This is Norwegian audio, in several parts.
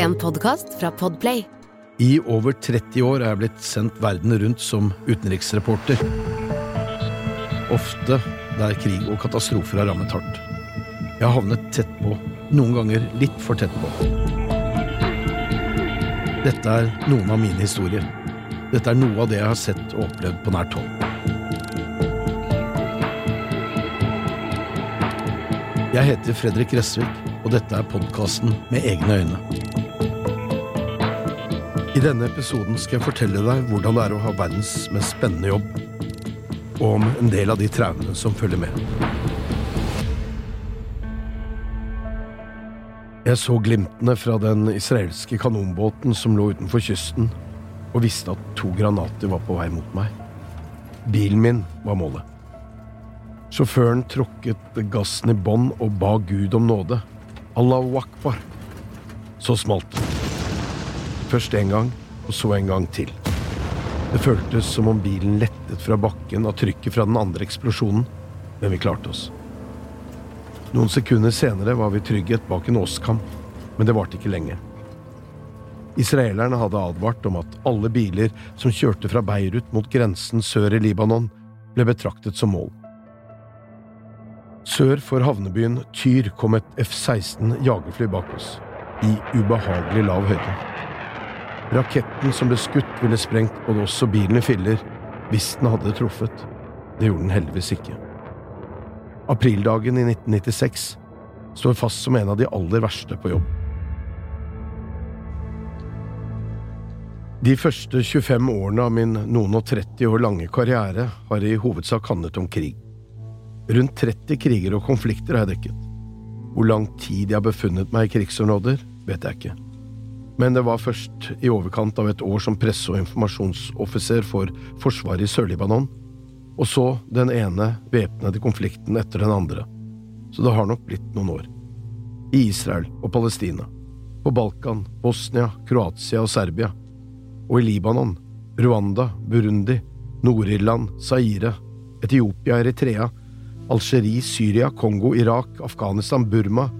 En podkast fra Podplay. I over 30 år er jeg blitt sendt verden rundt som utenriksreporter. Ofte der krig og katastrofer har rammet hardt. Jeg har havnet tett på, noen ganger litt for tett på. Dette er noen av mine historier. Dette er noe av det jeg har sett og opplevd på nært hold. Jeg heter Fredrik Gressvik, og dette er podkasten Med egne øyne. I denne episoden skal jeg fortelle deg hvordan det er å ha verdens mest spennende jobb, og om en del av de traumene som følger med. Jeg så glimtene fra den israelske kanonbåten som lå utenfor kysten, og visste at to granater var på vei mot meg. Bilen min var målet. Sjåføren tråkket gassen i bånn og ba Gud om nåde. Allahu akbar. Så smalt det. Først en gang, og så en gang til. Det føltes som om bilen lettet fra bakken av trykket fra den andre eksplosjonen, men vi klarte oss. Noen sekunder senere var vi trygghet bak en åskamp, men det varte ikke lenge. Israelerne hadde advart om at alle biler som kjørte fra Beirut mot grensen sør i Libanon, ble betraktet som mål. Sør for havnebyen Tyr kom et F-16 jagerfly bak oss, i ubehagelig lav høyde. Raketten som ble skutt, ville sprengt både oss og bilen i filler hvis den hadde truffet. Det gjorde den heldigvis ikke. Aprildagen i 1996 står fast som en av de aller verste på jobb. De første 25 årene av min noen og 30 år lange karriere har i hovedsak handlet om krig. Rundt 30 kriger og konflikter har jeg dekket. Hvor lang tid jeg har befunnet meg i krigsområder, vet jeg ikke. Men det var først i overkant av et år som presse- og informasjonsoffiser for Forsvaret i Sør-Libanon, og så den ene væpnede konflikten etter den andre. Så det har nok blitt noen år. I Israel og Palestina. På Balkan, Bosnia, Kroatia og Serbia og i Libanon, Rwanda, Burundi, Nord-Irland, Zaire, Etiopia, Eritrea, Algerie, Syria, Kongo, Irak, Afghanistan, Burma,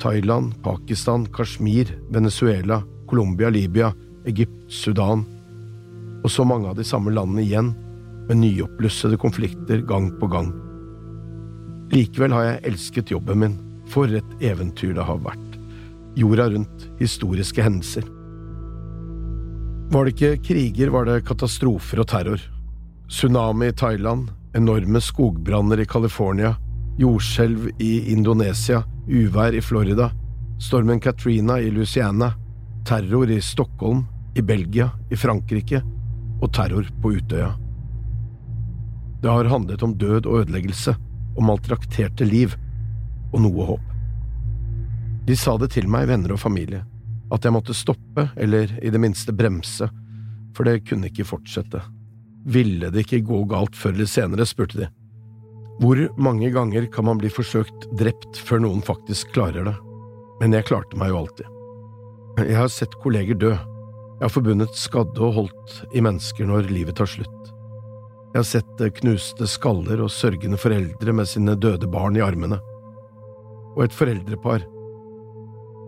Thailand, Pakistan, Kashmir, Venezuela, Colombia, Libya, Egypt, Sudan og så mange av de samme landene igjen, med nyoppblussede konflikter gang på gang. Likevel har jeg elsket jobben min, for et eventyr det har vært. Jorda rundt, historiske hendelser. Var det ikke kriger, var det katastrofer og terror. Tsunami i Thailand, enorme skogbranner i California, jordskjelv i Indonesia, uvær i Florida, stormen Katrina i Louisiana, terror i Stockholm, i Belgia, i Frankrike og terror på Utøya. Det har handlet om død og ødeleggelse, om maltrakterte liv og noe håp. De sa det til meg, venner og familie, at jeg måtte stoppe, eller i det minste bremse, for det kunne ikke fortsette. Ville det ikke gå galt før eller senere, spurte de. Hvor mange ganger kan man bli forsøkt drept før noen faktisk klarer det? Men jeg klarte meg jo alltid. Jeg har sett kolleger dø. Jeg har forbundet skadde og holdt i mennesker når livet tar slutt. Jeg har sett knuste skaller og sørgende foreldre med sine døde barn i armene. Og et foreldrepar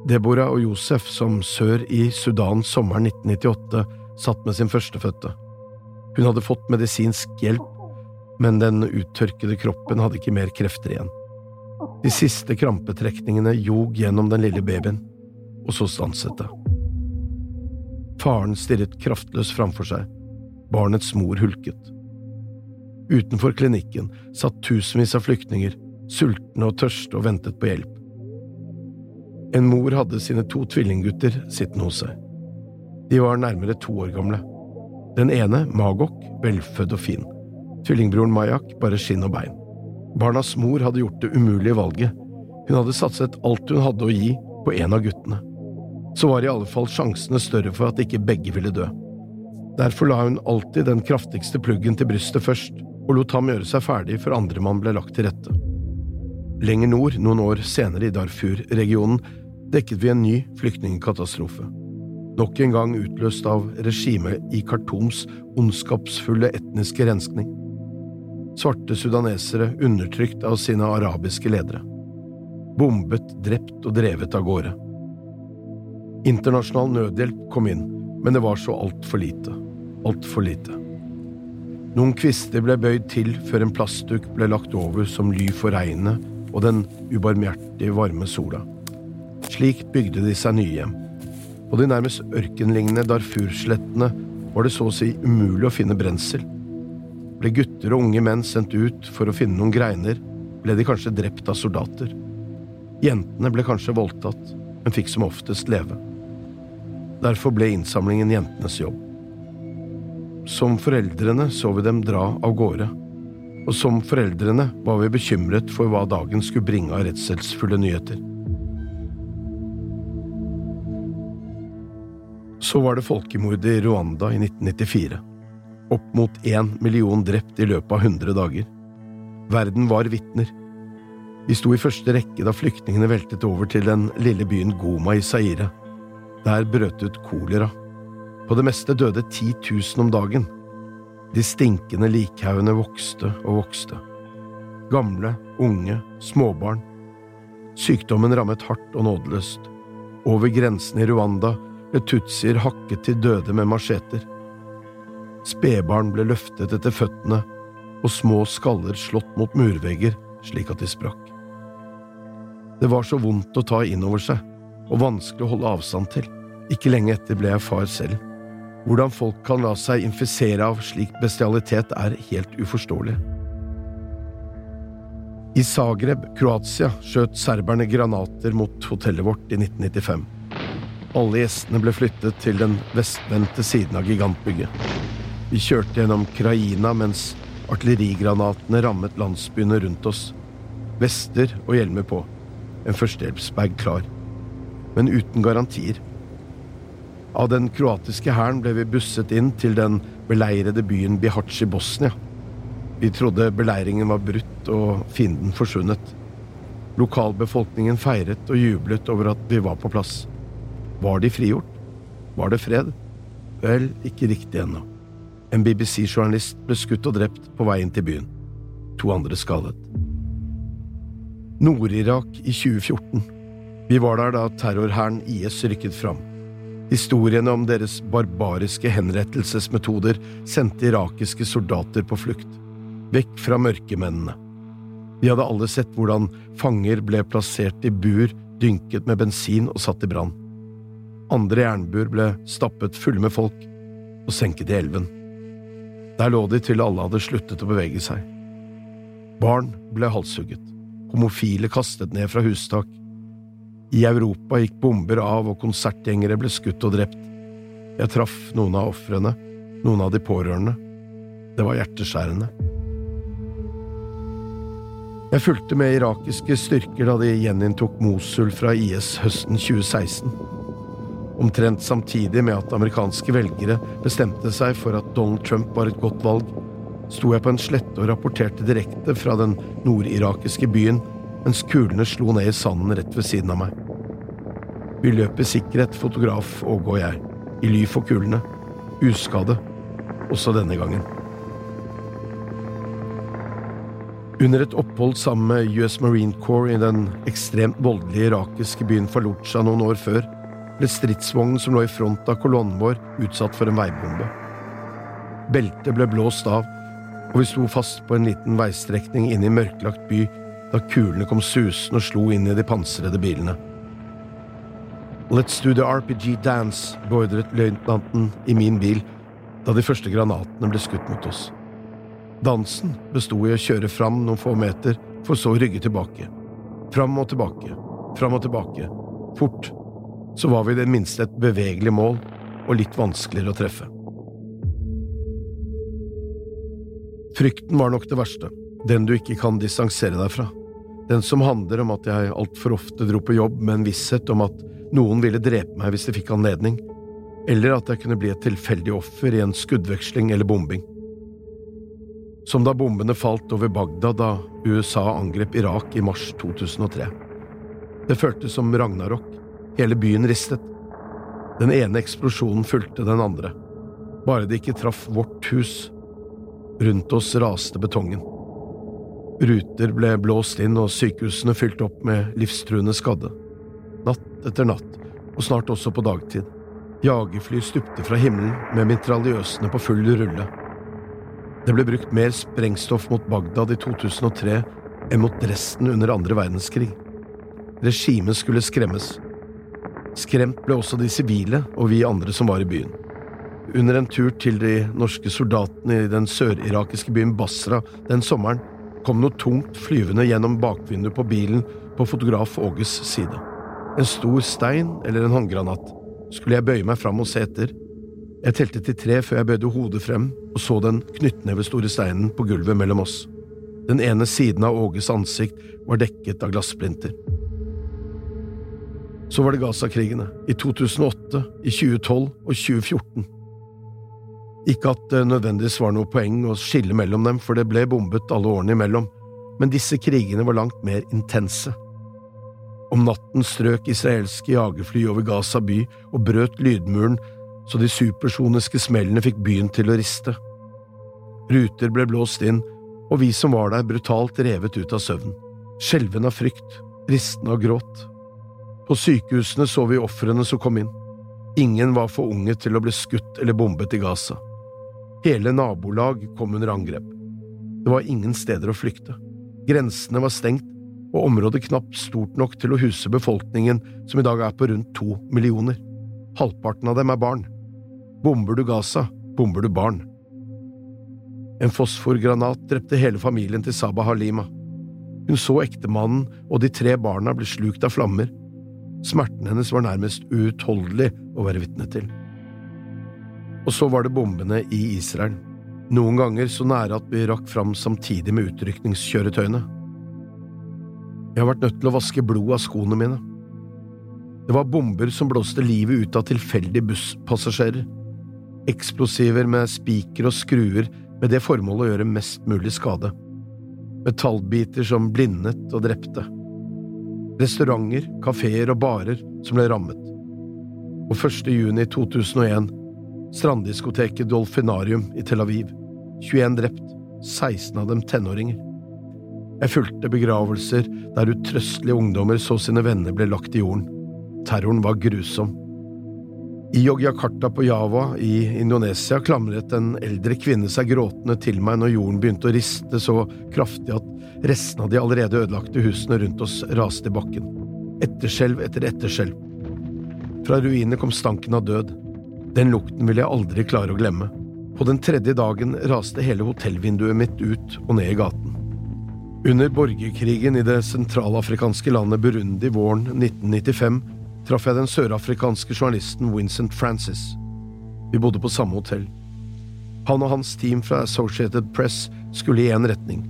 Deborah og Josef, som sør i Sudan sommeren 1998 satt med sin førstefødte. Hun hadde fått medisinsk hjelp, men den uttørkede kroppen hadde ikke mer krefter igjen. De siste krampetrekningene jog gjennom den lille babyen, og så stanset det. Faren stirret kraftløs framfor seg, barnets mor hulket. Utenfor klinikken satt tusenvis av flyktninger, sultne og tørste og ventet på hjelp. En mor hadde sine to tvillinggutter sittende hos seg. De var nærmere to år gamle. Den ene, Magok, velfødd og fin. Tvillingbroren Mayak, bare skinn og bein. Barnas mor hadde gjort det umulige valget. Hun hadde satset alt hun hadde å gi, på en av guttene. Så var i alle fall sjansene større for at ikke begge ville dø. Derfor la hun alltid den kraftigste pluggen til brystet først, og lot ham gjøre seg ferdig før andremann ble lagt til rette. Lenger nord, noen år senere i Darfur-regionen, dekket vi en ny flyktningkatastrofe. Nok en gang utløst av regimet i Khartoums ondskapsfulle etniske renskning. Svarte sudanesere undertrykt av sine arabiske ledere. Bombet, drept og drevet av gårde. Internasjonal nødhjelp kom inn, men det var så altfor lite. Altfor lite. Noen kvister ble bøyd til før en plastduk ble lagt over som ly for regnet og den ubarmhjertige varme sola. Slik bygde de seg nye hjem. På de nærmest ørkenlignende Darfur-slettene var det så å si umulig å finne brensel. Ble gutter og unge menn sendt ut for å finne noen greiner, ble de kanskje drept av soldater. Jentene ble kanskje voldtatt, men fikk som oftest leve. Derfor ble innsamlingen jentenes jobb. Som foreldrene så vi dem dra av gårde, og som foreldrene var vi bekymret for hva dagen skulle bringe av redselsfulle nyheter. Så var det folkemordet i Rwanda i 1994. Opp mot én million drept i løpet av 100 dager. Verden var vitner. Vi sto i første rekke da flyktningene veltet over til den lille byen Goma i Zaire. Der brøt ut kolera. På det meste døde 10 000 om dagen. De stinkende likhaugene vokste og vokste. Gamle, unge, småbarn. Sykdommen rammet hardt og nådeløst. Over grensen i Rwanda ble tutsier hakket til døde med macheter. Spedbarn ble løftet etter føttene, og små skaller slått mot murvegger slik at de sprakk. Det var så vondt å ta inn over seg, og vanskelig å holde avstand til. Ikke lenge etter ble jeg far selv. Hvordan folk kan la seg infisere av slik bestialitet, er helt uforståelig. I Zagreb, Kroatia, skjøt serberne granater mot hotellet vårt i 1995. Alle gjestene ble flyttet til den vestvendte siden av gigantbygget. Vi kjørte gjennom Kraina mens artillerigranatene rammet landsbyene rundt oss. Vester og hjelmer på. En førstehjelpsbag klar. Men uten garantier. Av den kroatiske hæren ble vi busset inn til den beleirede byen Bihac Bosnia. Vi trodde beleiringen var brutt og fienden forsvunnet. Lokalbefolkningen feiret og jublet over at vi var på plass. Var de frigjort? Var det fred? Vel, ikke riktig ennå. En BBC-journalist ble skutt og drept på veien til byen. To andre skadet. Nord-Irak i 2014. Vi var der da terrorhæren IS rykket fram. Historiene om deres barbariske henrettelsesmetoder sendte irakiske soldater på flukt. Vekk fra mørkemennene. De hadde alle sett hvordan fanger ble plassert i bur dynket med bensin og satt i brann. Andre jernbur ble stappet fulle med folk og senket i elven. Der lå de til alle hadde sluttet å bevege seg. Barn ble halshugget. Homofile kastet ned fra hustak. I Europa gikk bomber av og konsertgjengere ble skutt og drept. Jeg traff noen av ofrene, noen av de pårørende. Det var hjerteskjærende. Jeg fulgte med irakiske styrker da de gjeninntok Mosul fra IS høsten 2016. Omtrent samtidig med at amerikanske velgere bestemte seg for at Donald Trump var et godt valg, sto jeg på en slette og rapporterte direkte fra den nordirakiske byen mens kulene slo ned i sanden rett ved siden av meg. Vi løp i sikkerhet, fotograf Åge og jeg, i ly for kulene, uskadde, også denne gangen. Under et opphold sammen med US Marine Corps i den ekstremt voldelige irakiske byen Fallujah noen år før, ble stridsvognen som lå i front av kolonnen vår, utsatt for en veibombe. Beltet ble blåst av, og vi sto fast på en liten veistrekning inn i mørklagt by da kulene kom susende og slo inn i de pansrede bilene. Let's do the RPG dance, beordret løytnanten i min bil da de første granatene ble skutt mot oss. Dansen besto i å kjøre fram noen få meter, for så å rygge tilbake. Fram og tilbake, fram og tilbake, fort så var vi i det minste et bevegelig mål og litt vanskeligere å treffe. Frykten var nok det verste, den du ikke kan distansere deg fra. Den som handler om at jeg altfor ofte dro på jobb med en visshet om at noen ville drepe meg hvis de fikk anledning, eller at jeg kunne bli et tilfeldig offer i en skuddveksling eller bombing. Som da bombene falt over Bagdad da USA angrep Irak i mars 2003. Det føltes som ragnarok, Hele byen ristet. Den ene eksplosjonen fulgte den andre. Bare det ikke traff vårt hus. Rundt oss raste betongen. Ruter ble blåst inn og sykehusene fylt opp med livstruende skadde. Natt etter natt, og snart også på dagtid. Jagerfly stupte fra himmelen med mitraljøsene på full rulle. Det ble brukt mer sprengstoff mot Bagdad i 2003 enn mot Dresden under andre verdenskrig. Regimet skulle skremmes. Skremt ble også de sivile og vi andre som var i byen. Under en tur til de norske soldatene i den sørirakiske byen Basra den sommeren kom noe tungt flyvende gjennom bakvinduet på bilen på fotograf Åges side. En stor stein eller en håndgranat. Skulle jeg bøye meg fram og se etter? Jeg telte til tre før jeg bøyde hodet frem og så den knyttnevestore steinen på gulvet mellom oss. Den ene siden av Åges ansikt var dekket av glassplinter. Så var det Gaza-krigene, i 2008, i 2012 og 2014. Ikke at det nødvendigvis var noe poeng å skille mellom dem, for det ble bombet alle årene imellom, men disse krigene var langt mer intense. Om natten strøk israelske jagerfly over Gaza by og brøt lydmuren så de supersoniske smellene fikk byen til å riste. Ruter ble blåst inn, og vi som var der, brutalt revet ut av søvn, skjelven av frykt, ristende av gråt. På sykehusene så vi ofrene som kom inn. Ingen var for unge til å bli skutt eller bombet i Gaza. Hele nabolag kom under angrep. Det var ingen steder å flykte. Grensene var stengt, og området knapt stort nok til å huse befolkningen, som i dag er på rundt to millioner. Halvparten av dem er barn. Bomber du Gaza, bomber du barn. En fosforgranat drepte hele familien til Saba Halima. Hun så ektemannen og de tre barna bli slukt av flammer. Smerten hennes var nærmest uutholdelig å være vitne til. Og så var det bombene i Israel, noen ganger så nære at vi rakk fram samtidig med utrykningskjøretøyene. Jeg har vært nødt til å vaske blod av skoene mine. Det var bomber som blåste livet ut av tilfeldige busspassasjerer. Eksplosiver med spiker og skruer med det formålet å gjøre mest mulig skade. Metallbiter som blindet og drepte. Restauranter, kafeer og barer som ble rammet. Og 1. juni 2001 Stranddiskoteket Dolfinarium i Tel Aviv. 21 drept, 16 av dem tenåringer. Jeg fulgte begravelser der utrøstelige ungdommer så sine venner ble lagt i jorden. Terroren var grusom. I Yogyakarta på Java i Indonesia klamret en eldre kvinne seg gråtende til meg når jorden begynte å riste så kraftig at restene av de allerede ødelagte husene rundt oss raste i bakken. Etterskjelv etter etterskjelv. Fra ruinene kom stanken av død. Den lukten vil jeg aldri klare å glemme. På den tredje dagen raste hele hotellvinduet mitt ut og ned i gaten. Under borgerkrigen i det sentralafrikanske landet Burundi våren 1995 traff jeg den sørafrikanske journalisten Vincent Francis. Vi bodde på samme hotell. Han og hans team fra Associated Press skulle i én retning.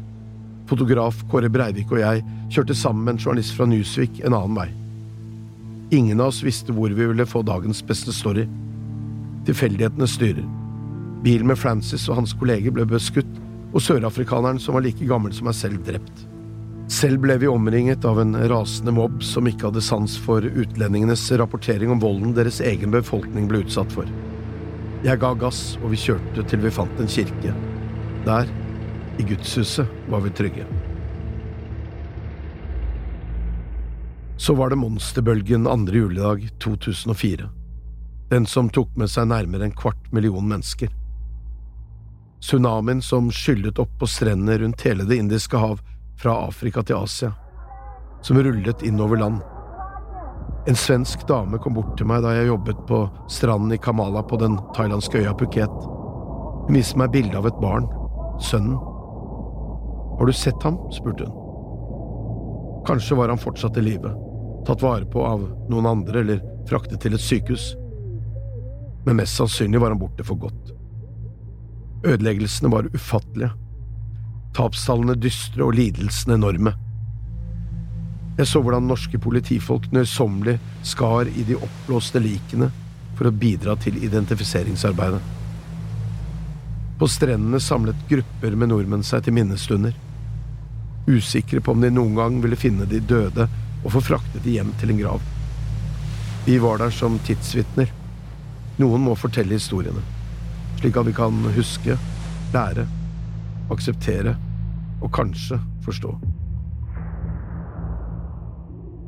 Fotograf Kåre Breivik og jeg kjørte sammen med en journalist fra Newsvik en annen vei. Ingen av oss visste hvor vi ville få dagens beste story. Tilfeldighetene styrer. Bilen med Francis og hans kolleger ble beskutt, og sørafrikaneren, som var like gammel som meg selv, drept. Selv ble vi omringet av en rasende mobb som ikke hadde sans for utlendingenes rapportering om volden deres egen befolkning ble utsatt for. Jeg ga gass, og vi kjørte til vi fant en kirke. Der, i gudshuset, var vi trygge. Så var det monsterbølgen andre juledag 2004 den som tok med seg nærmere en kvart million mennesker. Tsunamien som skyllet opp på strendene rundt hele Det indiske hav, fra Afrika til Asia, som rullet innover land. En svensk dame kom bort til meg da jeg jobbet på stranden i Kamala på den thailandske øya Phuket. Hun viste meg bilde av et barn, sønnen. Har du sett ham? spurte hun. Kanskje var han fortsatt i live, tatt vare på av noen andre eller fraktet til et sykehus men mest sannsynlig var han borte for godt. Ødeleggelsene var ufattelige, tapstallene dystre og lidelsene enorme. Jeg så hvordan norske politifolk nøysommelig skar i de oppblåste likene for å bidra til identifiseringsarbeidet. På strendene samlet grupper med nordmenn seg til minnestunder, usikre på om de noen gang ville finne de døde og få fraktet de hjem til en grav. Vi var der som tidsvitner noen må fortelle historiene, slik at vi kan huske, lære, akseptere og kanskje forstå.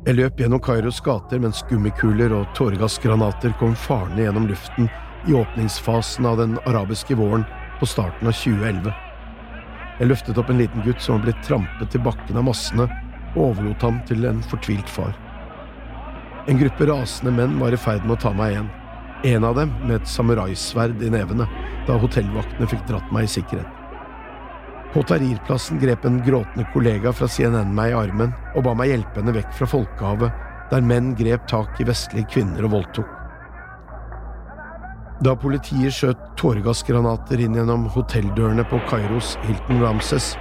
Jeg løp gjennom Kairos gater mens gummikuler og tåregassgranater kom farende gjennom luften i åpningsfasen av den arabiske våren på starten av 2011. Jeg løftet opp en liten gutt som var blitt trampet til bakken av massene, og overlot ham til en fortvilt far. En gruppe rasende menn var i ferd med å ta meg igjen, en av dem med et samuraisverd i nevene, da hotellvaktene fikk dratt meg i sikkerhet. På Tahrir-plassen grep en gråtende kollega fra CNN meg i armen og ba meg hjelpe henne vekk fra folkehavet, der menn grep tak i vestlige kvinner og voldtok. Da politiet skjøt tåregassgranater inn gjennom hotelldørene på Kairos Hilton Ramses,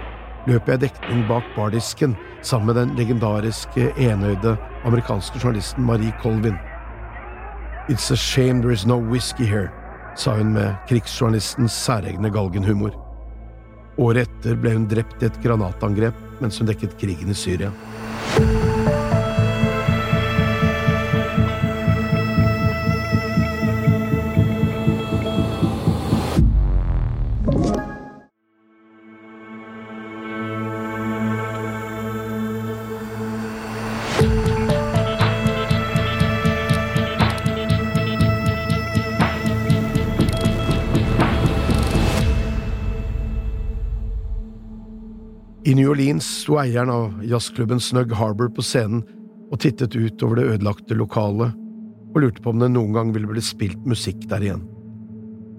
løp jeg dekning bak bardisken sammen med den legendariske enøyde amerikanske journalisten Marie Colvin. It's a shame there is no whisky here, sa hun med krigsjournalistens særegne galgenhumor. Året etter ble hun drept i et granatangrep mens hun dekket krigen i Syria. New sto eieren av jazzklubben Snug Harbor på scenen og tittet ut over det ødelagte lokalet og lurte på om det noen gang ville bli spilt musikk der igjen.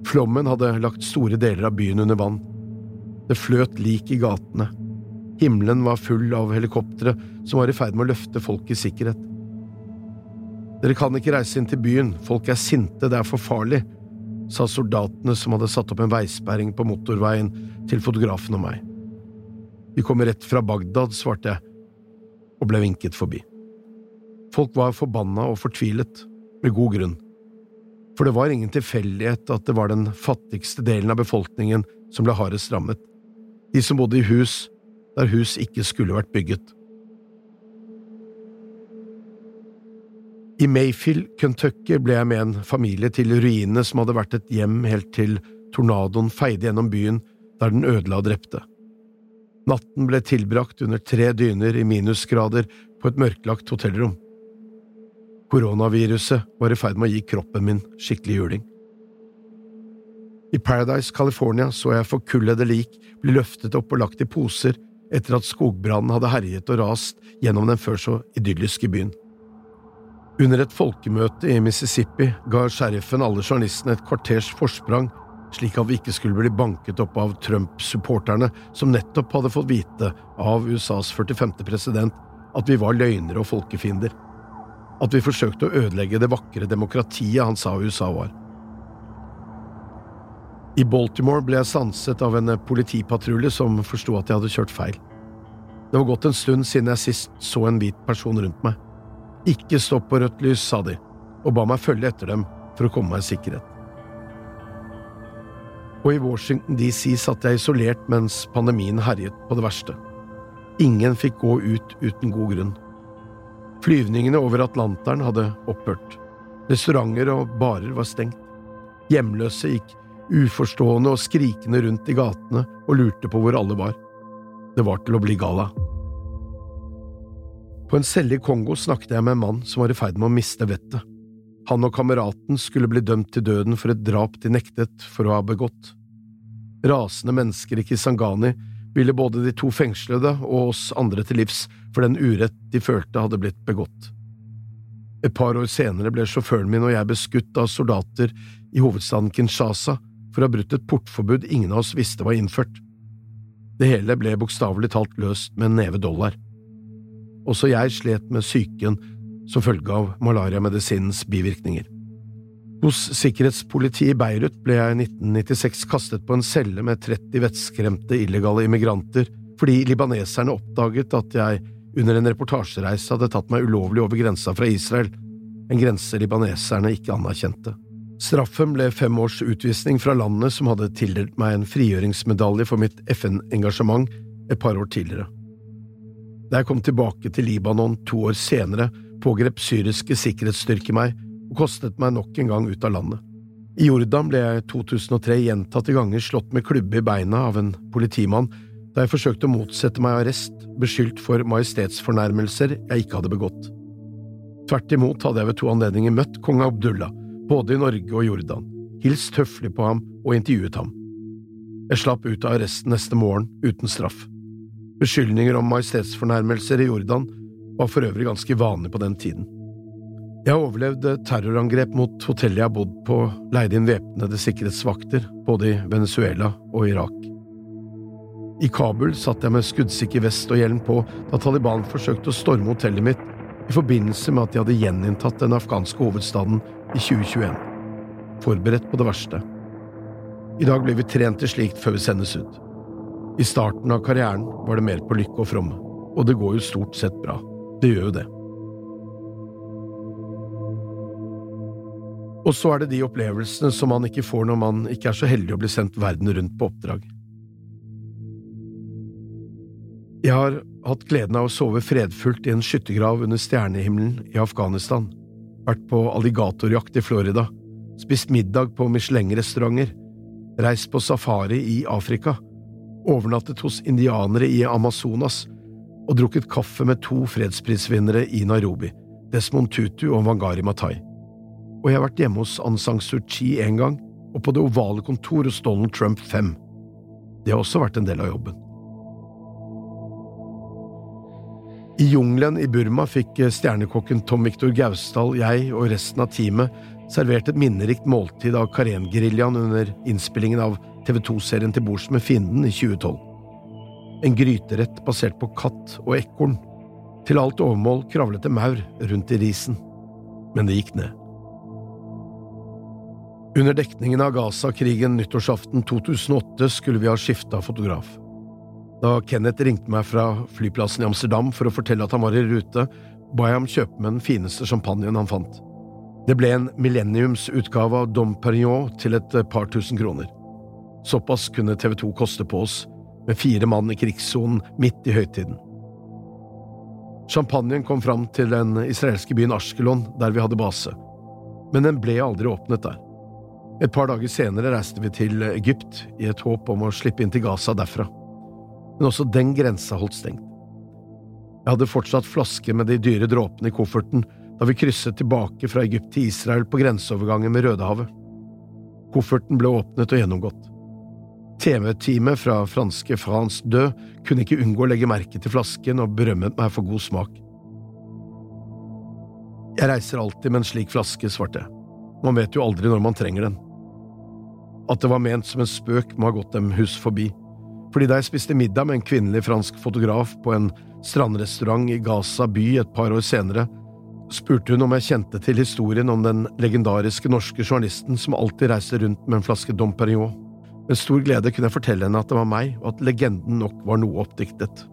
Flommen hadde lagt store deler av byen under vann. Det fløt lik i gatene. Himmelen var full av helikoptre som var i ferd med å løfte folk i sikkerhet. Dere kan ikke reise inn til byen, folk er sinte, det er for farlig, sa soldatene som hadde satt opp en veisperring på motorveien til fotografen og meg. Vi kommer rett fra Bagdad, svarte jeg, og ble vinket forbi. Folk var forbanna og fortvilet, med god grunn. For det var ingen tilfeldighet at det var den fattigste delen av befolkningen som ble hardest rammet, de som bodde i hus der hus ikke skulle vært bygget. I Mayfield, Kentucky ble jeg med en familie til ruinene som hadde vært et hjem helt til tornadoen feide gjennom byen der den ødela og drepte. Natten ble tilbrakt under tre dyner i minusgrader på et mørklagt hotellrom. Koronaviruset var i ferd med å gi kroppen min skikkelig juling. I Paradise, California så jeg forkullede lik bli løftet opp og lagt i poser etter at skogbrannen hadde herjet og rast gjennom den før så idylliske byen. Under et folkemøte i Mississippi ga sheriffen alle journalistene et kvarters forsprang slik at vi ikke skulle bli banket opp av Trump-supporterne som nettopp hadde fått vite av USAs 45. president at vi var løgnere og folkefiender. At vi forsøkte å ødelegge det vakre demokratiet han sa USA var. I Baltimore ble jeg stanset av en politipatrulje som forsto at jeg hadde kjørt feil. Det var gått en stund siden jeg sist så en hvit person rundt meg. Ikke stopp på rødt lys, sa de, og ba meg følge etter dem for å komme meg i sikkerhet og i Washington DC satt jeg isolert mens pandemien herjet på det verste. Ingen fikk gå ut uten god grunn. Flyvningene over Atlanteren hadde opphørt. Restauranter og barer var stengt. Hjemløse gikk uforstående og skrikende rundt i gatene og lurte på hvor alle var. Det var til å bli gala. På en celle i Kongo snakket jeg med en mann som var i ferd med å miste vettet. Han og kameraten skulle bli dømt til døden for et drap de nektet for å ha begått. Rasende mennesker i Kisangani ville både de to fengslede og oss andre til livs for den urett de følte hadde blitt begått. Et par år senere ble sjåføren min og jeg beskutt av soldater i hovedstaden Kinshasa for å ha brutt et portforbud ingen av oss visste var innført. Det hele ble bokstavelig talt løst med en neve dollar. Også jeg slet med psyken som følge av malariamedisinens bivirkninger. Hos sikkerhetspolitiet i Beirut ble jeg i 1996 kastet på en celle med 30 vettskremte illegale immigranter fordi libaneserne oppdaget at jeg under en reportasjereise hadde tatt meg ulovlig over grensa fra Israel, en grense libaneserne ikke anerkjente. Straffen ble fem års utvisning fra landet som hadde tildelt meg en frigjøringsmedalje for mitt FN-engasjement et par år tidligere. Da jeg kom tilbake til Libanon to år senere, pågrep syriske sikkerhetsstyrker meg og kostet meg nok en gang ut av landet. I Jordan ble jeg i 2003 gjentatte ganger slått med klubbe i beina av en politimann da jeg forsøkte å motsette meg arrest, beskyldt for majestetsfornærmelser jeg ikke hadde begått. Tvert imot hadde jeg ved to anledninger møtt kong Abdullah, både i Norge og Jordan, hilst høflig på ham og intervjuet ham. Jeg slapp ut av arresten neste morgen uten straff. Beskyldninger om majestetsfornærmelser i Jordan var for øvrig ganske vanlig på den tiden. Jeg overlevde terrorangrep mot hotellet jeg har bodd på, leide inn væpnede sikkerhetsvakter, både i Venezuela og Irak. I Kabul satt jeg med skuddsikker vest og hjelm på da Taliban forsøkte å storme hotellet mitt i forbindelse med at de hadde gjeninntatt den afghanske hovedstaden i 2021. Forberedt på det verste. I dag blir vi trent til slikt før vi sendes ut. I starten av karrieren var det mer på lykke og fromme, og det går jo stort sett bra. Det gjør jo det. Og så er det de opplevelsene som man ikke får når man ikke er så heldig å bli sendt verden rundt på oppdrag. Jeg har hatt gleden av å sove fredfullt i en skyttergrav under stjernehimmelen i Afghanistan, vært på alligatorjakt i Florida, spist middag på Michelin-restauranter, reist på safari i Afrika, overnattet hos indianere i Amazonas og drukket kaffe med to fredsprisvinnere i Nairobi, Desmond Tutu og Wangari Matai. Og jeg har vært hjemme hos Aung San Suu Kyi én gang, og på det ovale kontor hos Donald Trump fem. Det har også vært en del av jobben. I jungelen i Burma fikk stjernekokken Tom Viktor Gausdal, jeg og resten av teamet servert et minnerikt måltid av Karen-geriljaen under innspillingen av TV 2-serien Til bords med fienden i 2012. En gryterett basert på katt og ekorn. Til alt overmål kravlet det maur rundt i risen. Men det gikk ned. Under dekningen av Gaza-krigen nyttårsaften 2008 skulle vi ha skifta fotograf. Da Kenneth ringte meg fra flyplassen i Amsterdam for å fortelle at han var i rute, ba jeg ham kjøpe med den fineste champagnen han fant. Det ble en millenniumsutgave av Dom Perignon til et par tusen kroner. Såpass kunne TV 2 koste på oss, med fire mann i krigssonen midt i høytiden. Champagnen kom fram til den israelske byen Ashkelon, der vi hadde base, men den ble aldri åpnet der. Et par dager senere reiste vi til Egypt i et håp om å slippe inn til Gaza derfra men også den grensa holdt stengt. Jeg hadde fortsatt flaske med de dyre dråpene i kofferten da vi krysset tilbake fra Egypt til Israel på grenseovergangen med Rødehavet. Kofferten ble åpnet og gjennomgått. TV-teamet fra franske France Død kunne ikke unngå å legge merke til flasken og berømmet meg for god smak. Jeg reiser alltid med en slik flaske, svarte jeg. Man vet jo aldri når man trenger den. At det var ment som en spøk, må ha gått dem hus forbi fordi da jeg spiste middag med en kvinnelig fransk fotograf på en strandrestaurant i Gaza by et par år senere, spurte hun om jeg kjente til historien om den legendariske norske journalisten som alltid reiste rundt med en flaske Dom Perignon. Med stor glede kunne jeg fortelle henne at det var meg, og at legenden nok var noe oppdiktet.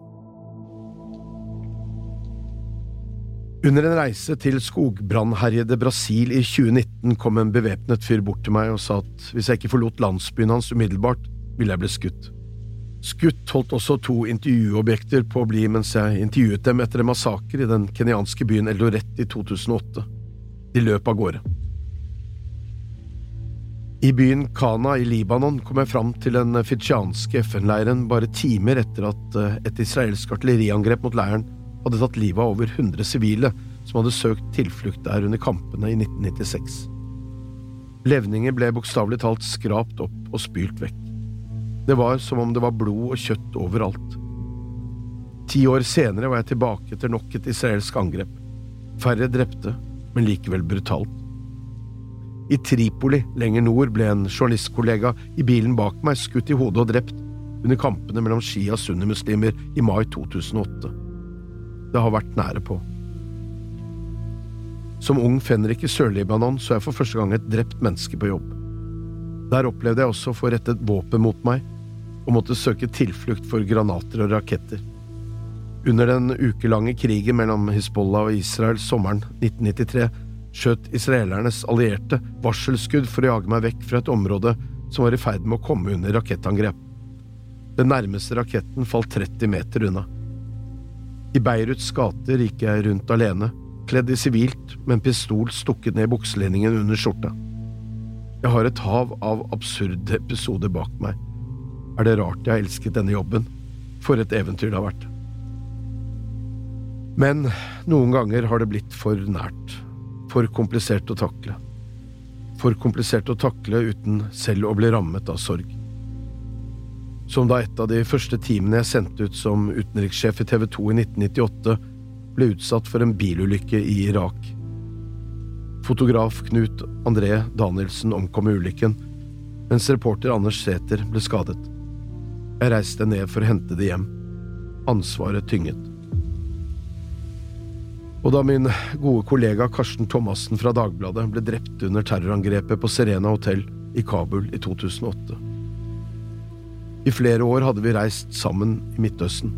Under en reise til skogbrannherjede Brasil i 2019 kom en bevæpnet fyr bort til meg og sa at hvis jeg ikke forlot landsbyen hans umiddelbart, ville jeg bli skutt. Skutt holdt også to intervjuobjekter på å bli mens jeg intervjuet dem etter en massakre i den kenyanske byen Eldoret i 2008. De løp av gårde. I byen Kana i Libanon kom jeg fram til den fitsjanske FN-leiren bare timer etter at eh, et israelsk artilleriangrep mot leiren hadde tatt livet av over 100 sivile som hadde søkt tilflukt der under kampene i 1996. Levninger ble bokstavelig talt skrapt opp og spylt vekk. Det var som om det var blod og kjøtt overalt. Ti år senere var jeg tilbake etter nok et israelsk angrep. Færre drepte, men likevel brutalt. I Tripoli, lenger nord, ble en journalistkollega i bilen bak meg skutt i hodet og drept under kampene mellom shia- og sunnimuslimer i mai 2008. Det har vært nære på. Som ung fenrik i Sør-Libanon så jeg for første gang et drept menneske på jobb. Der opplevde jeg også å få rettet våpen mot meg og måtte søke tilflukt for granater og raketter. Under den ukelange krigen mellom Hizbollah og Israel sommeren 1993 skjøt israelernes allierte varselskudd for å jage meg vekk fra et område som var i ferd med å komme under rakettangrep. Den nærmeste raketten falt 30 meter unna. I Beiruts gater gikk jeg rundt alene, kledd i sivilt med en pistol stukket ned i bukselinningen under skjorta. Jeg har et hav av absurde episoder bak meg er det rart jeg har elsket denne jobben. For et eventyr det har vært. Men noen ganger har det blitt for nært, for komplisert å takle. For komplisert å takle uten selv å bli rammet av sorg. Som da et av de første teamene jeg sendte ut som utenrikssjef i TV 2 i 1998, ble utsatt for en bilulykke i Irak. Fotograf Knut André Danielsen omkom i ulykken, mens reporter Anders Sæther ble skadet. Jeg reiste ned for å hente det hjem. Ansvaret tynget. Og da min gode kollega Karsten Thomassen fra Dagbladet ble drept under terrorangrepet på Serena hotell i Kabul i 2008. I flere år hadde vi reist sammen i Midtøsten.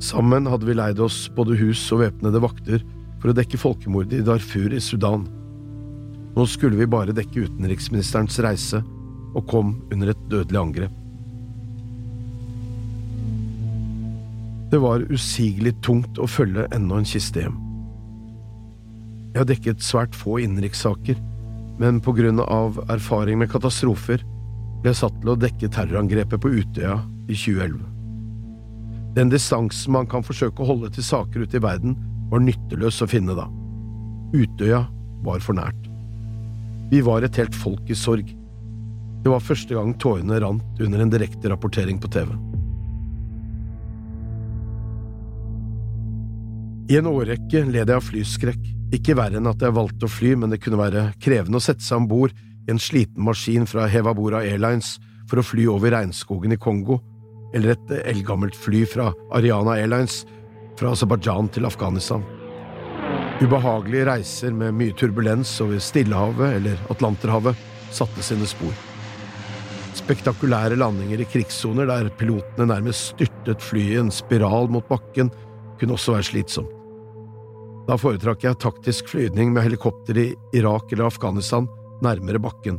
Sammen hadde vi leid oss både hus og væpnede vakter for å dekke folkemordet i Darfur i Sudan. Nå skulle vi bare dekke utenriksministerens reise, og kom under et dødelig angrep. Det var usigelig tungt å følge enda en kiste hjem. Jeg har dekket svært få innenrikssaker, men på grunn av erfaring med katastrofer ble jeg satt til å dekke terrorangrepet på Utøya i 2011. Den distansen man kan forsøke å holde til saker ute i verden, var nytteløs å finne da. Utøya var for nært. Vi var et helt folk i sorg. Det var første gang tårene rant under en direkte rapportering på TV. I en årrekke led jeg av flyskrekk, ikke verre enn at jeg valgte å fly, men det kunne være krevende å sette seg om bord i en sliten maskin fra Hevabora Airlines for å fly over regnskogen i Kongo, eller et eldgammelt fly fra Ariana Airlines fra Aserbajdsjan til Afghanistan. Ubehagelige reiser med mye turbulens over Stillehavet eller Atlanterhavet satte sine spor. Spektakulære landinger i krigssoner der pilotene nærmest styrtet flyet i en spiral mot bakken, kunne også være slitsomt. Da foretrakk jeg taktisk flyvning med helikopter i Irak eller Afghanistan, nærmere bakken,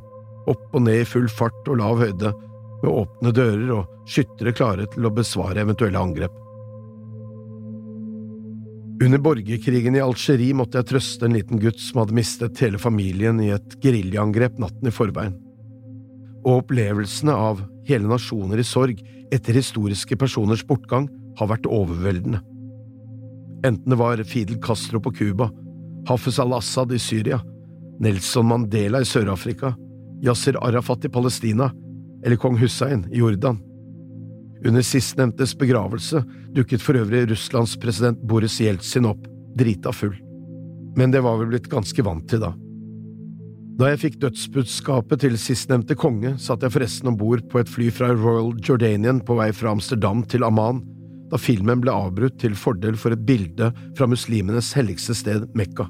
opp og ned i full fart og lav høyde, med åpne dører og skyttere klare til å besvare eventuelle angrep. Under borgerkrigen i Algerie måtte jeg trøste en liten gutt som hadde mistet hele familien i et geriljaangrep natten i forveien. Og opplevelsene av hele nasjoner i sorg etter historiske personers bortgang har vært overveldende enten det var Fidel Castro på Cuba, Hafez al-Assad i Syria, Nelson Mandela i Sør-Afrika, Yasir Arafat i Palestina eller kong Hussein i Jordan. Under sistnevntes begravelse dukket for øvrig Russlands president Boris Jeltsin opp, drita full. Men det var vi blitt ganske vant til da. Da jeg fikk dødsbudskapet til sistnevnte konge, satt jeg forresten om bord på et fly fra Royal Jordanian på vei fra Amsterdam til Amman da filmen ble avbrutt til fordel for et bilde fra muslimenes helligste sted, Mekka.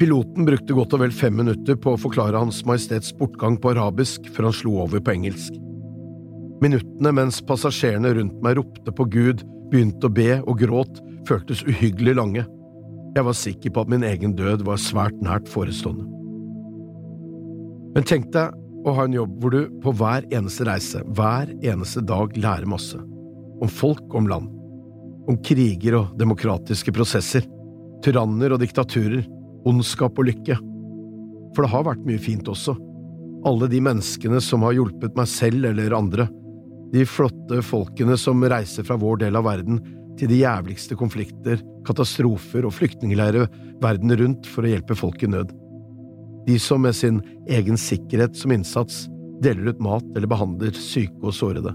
Piloten brukte godt og vel fem minutter på å forklare Hans Majestets bortgang på arabisk før han slo over på engelsk. Minuttene mens passasjerene rundt meg ropte på Gud, begynte å be og gråt, føltes uhyggelig lange. Jeg var sikker på at min egen død var svært nært forestående. Men tenk deg å ha en jobb hvor du på hver eneste reise, hver eneste dag lærer masse om folk om land, om kriger og demokratiske prosesser, tyranner og diktaturer, ondskap og lykke. For det har vært mye fint også. Alle de menneskene som har hjulpet meg selv eller andre, de flotte folkene som reiser fra vår del av verden til de jævligste konflikter, katastrofer og flyktningleirer verden rundt for å hjelpe folk i nød. De som med sin egen sikkerhet som innsats deler ut mat eller behandler syke og sårede.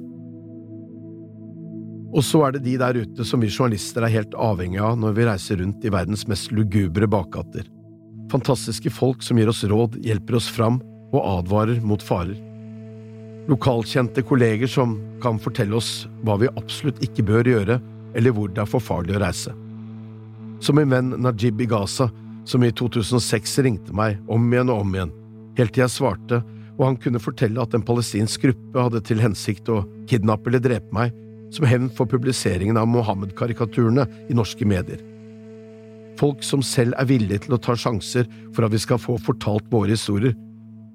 Og så er det de der ute som vi journalister er helt avhengig av når vi reiser rundt i verdens mest lugubre bakgater. Fantastiske folk som gir oss råd, hjelper oss fram og advarer mot farer. Lokalkjente kolleger som kan fortelle oss hva vi absolutt ikke bør gjøre, eller hvor det er for farlig å reise. Som min venn Najib i Gaza, som i 2006 ringte meg om igjen og om igjen, helt til jeg svarte, og han kunne fortelle at en palestinsk gruppe hadde til hensikt å kidnappe eller drepe meg som hevn for publiseringen av Mohammed-karikaturene i norske medier. Folk som selv er villige til å ta sjanser for at vi skal få fortalt våre historier,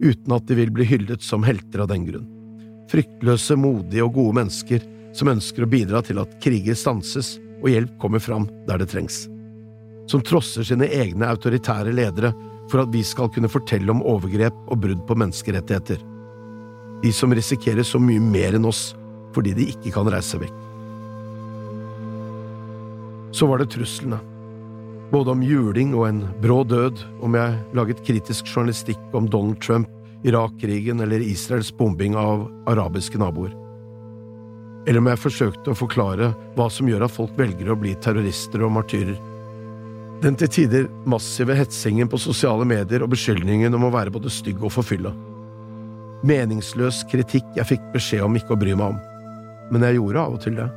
uten at de vil bli hyllet som helter av den grunn. Fryktløse, modige og gode mennesker som ønsker å bidra til at kriger stanses og hjelp kommer fram der det trengs. Som trosser sine egne autoritære ledere for at vi skal kunne fortelle om overgrep og brudd på menneskerettigheter. De som risikerer så mye mer enn oss fordi de ikke kan reise vekk. Så var det truslene. Både om juling og en brå død, om jeg laget kritisk journalistikk om Donald Trump, Irak-krigen eller Israels bombing av arabiske naboer. Eller om jeg forsøkte å forklare hva som gjør at folk velger å bli terrorister og martyrer. Den til tider massive hetsingen på sosiale medier og beskyldningen om å være både stygg og forfylla. Meningsløs kritikk jeg fikk beskjed om ikke å bry meg om. Men jeg gjorde av og til det.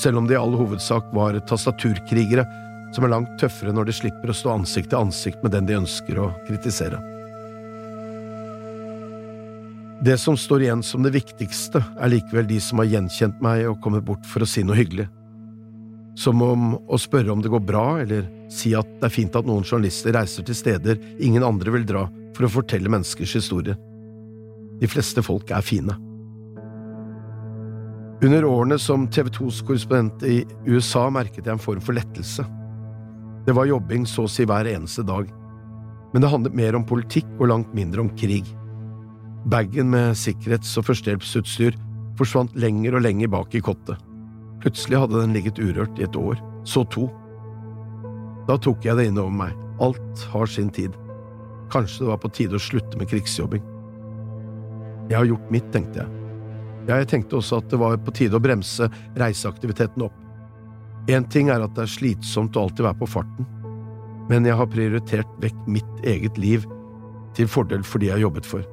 Selv om det i all hovedsak var tastaturkrigere som er langt tøffere når de slipper å stå ansikt til ansikt med den de ønsker å kritisere. Det som står igjen som det viktigste, er likevel de som har gjenkjent meg og kommet bort for å si noe hyggelig. Som om å spørre om det går bra, eller si at det er fint at noen journalister reiser til steder ingen andre vil dra for å fortelle menneskers historie. De fleste folk er fine. Under årene som TV 2s korrespondent i USA merket jeg en form for lettelse. Det var jobbing så å si hver eneste dag, men det handlet mer om politikk og langt mindre om krig. Bagen med sikkerhets- og førstehjelpsutstyr forsvant lenger og lenger bak i kottet. Plutselig hadde den ligget urørt i et år, så to. Da tok jeg det inn over meg, alt har sin tid. Kanskje det var på tide å slutte med krigsjobbing. Jeg har gjort mitt, tenkte jeg. Jeg tenkte også at det var på tide å bremse reiseaktiviteten opp. Én ting er at det er slitsomt å alltid være på farten, men jeg har prioritert vekk mitt eget liv til fordel for de jeg jobbet for.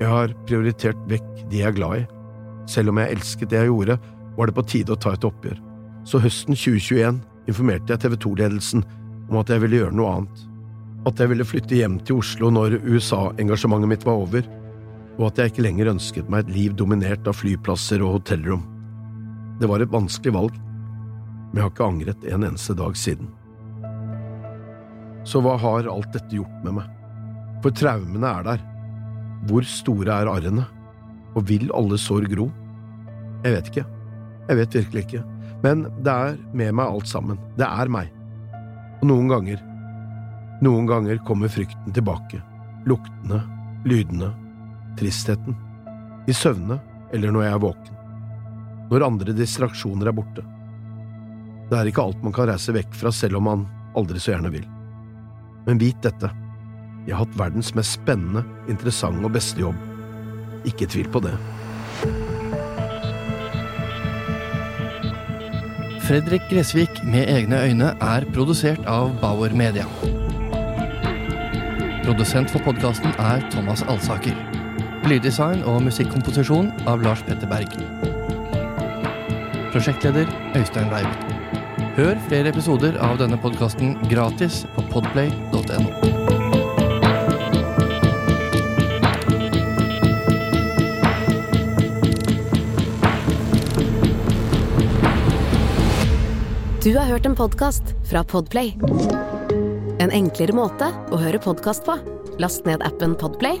Jeg har prioritert vekk de jeg er glad i. Selv om jeg elsket det jeg gjorde, var det på tide å ta et oppgjør. Så høsten 2021 informerte jeg TV 2-ledelsen om at jeg ville gjøre noe annet. At jeg ville flytte hjem til Oslo når USA-engasjementet mitt var over, og at jeg ikke lenger ønsket meg et liv dominert av flyplasser og hotellrom. Det var et vanskelig valg, men jeg har ikke angret en eneste dag siden. Så hva har alt dette gjort med meg? For traumene er der. Hvor store er arrene? Og vil alle sår gro? Jeg vet ikke. Jeg vet virkelig ikke. Men det er med meg alt sammen. Det er meg. Og noen ganger, noen ganger kommer frykten tilbake. Luktene, lydene, tristheten. I søvne eller når jeg er våken. Når andre distraksjoner er borte. Det er ikke alt man kan reise vekk fra selv om man aldri så gjerne vil. Men vit dette. Jeg har hatt verdens mest spennende, interessante og beste jobb. Ikke tvil på det. Fredrik Gressvik med egne øyne er produsert av Bauer Media. Produsent for podkasten er Thomas Alsaker. Lyddesign og musikkomposisjon av Lars Petter Berg. Prosjektleder Øystein Reiven. Hør flere episoder av denne podkasten gratis på podplay.no. Du har hørt en podkast fra Podplay. En enklere måte å høre podkast på. Last ned appen Podplay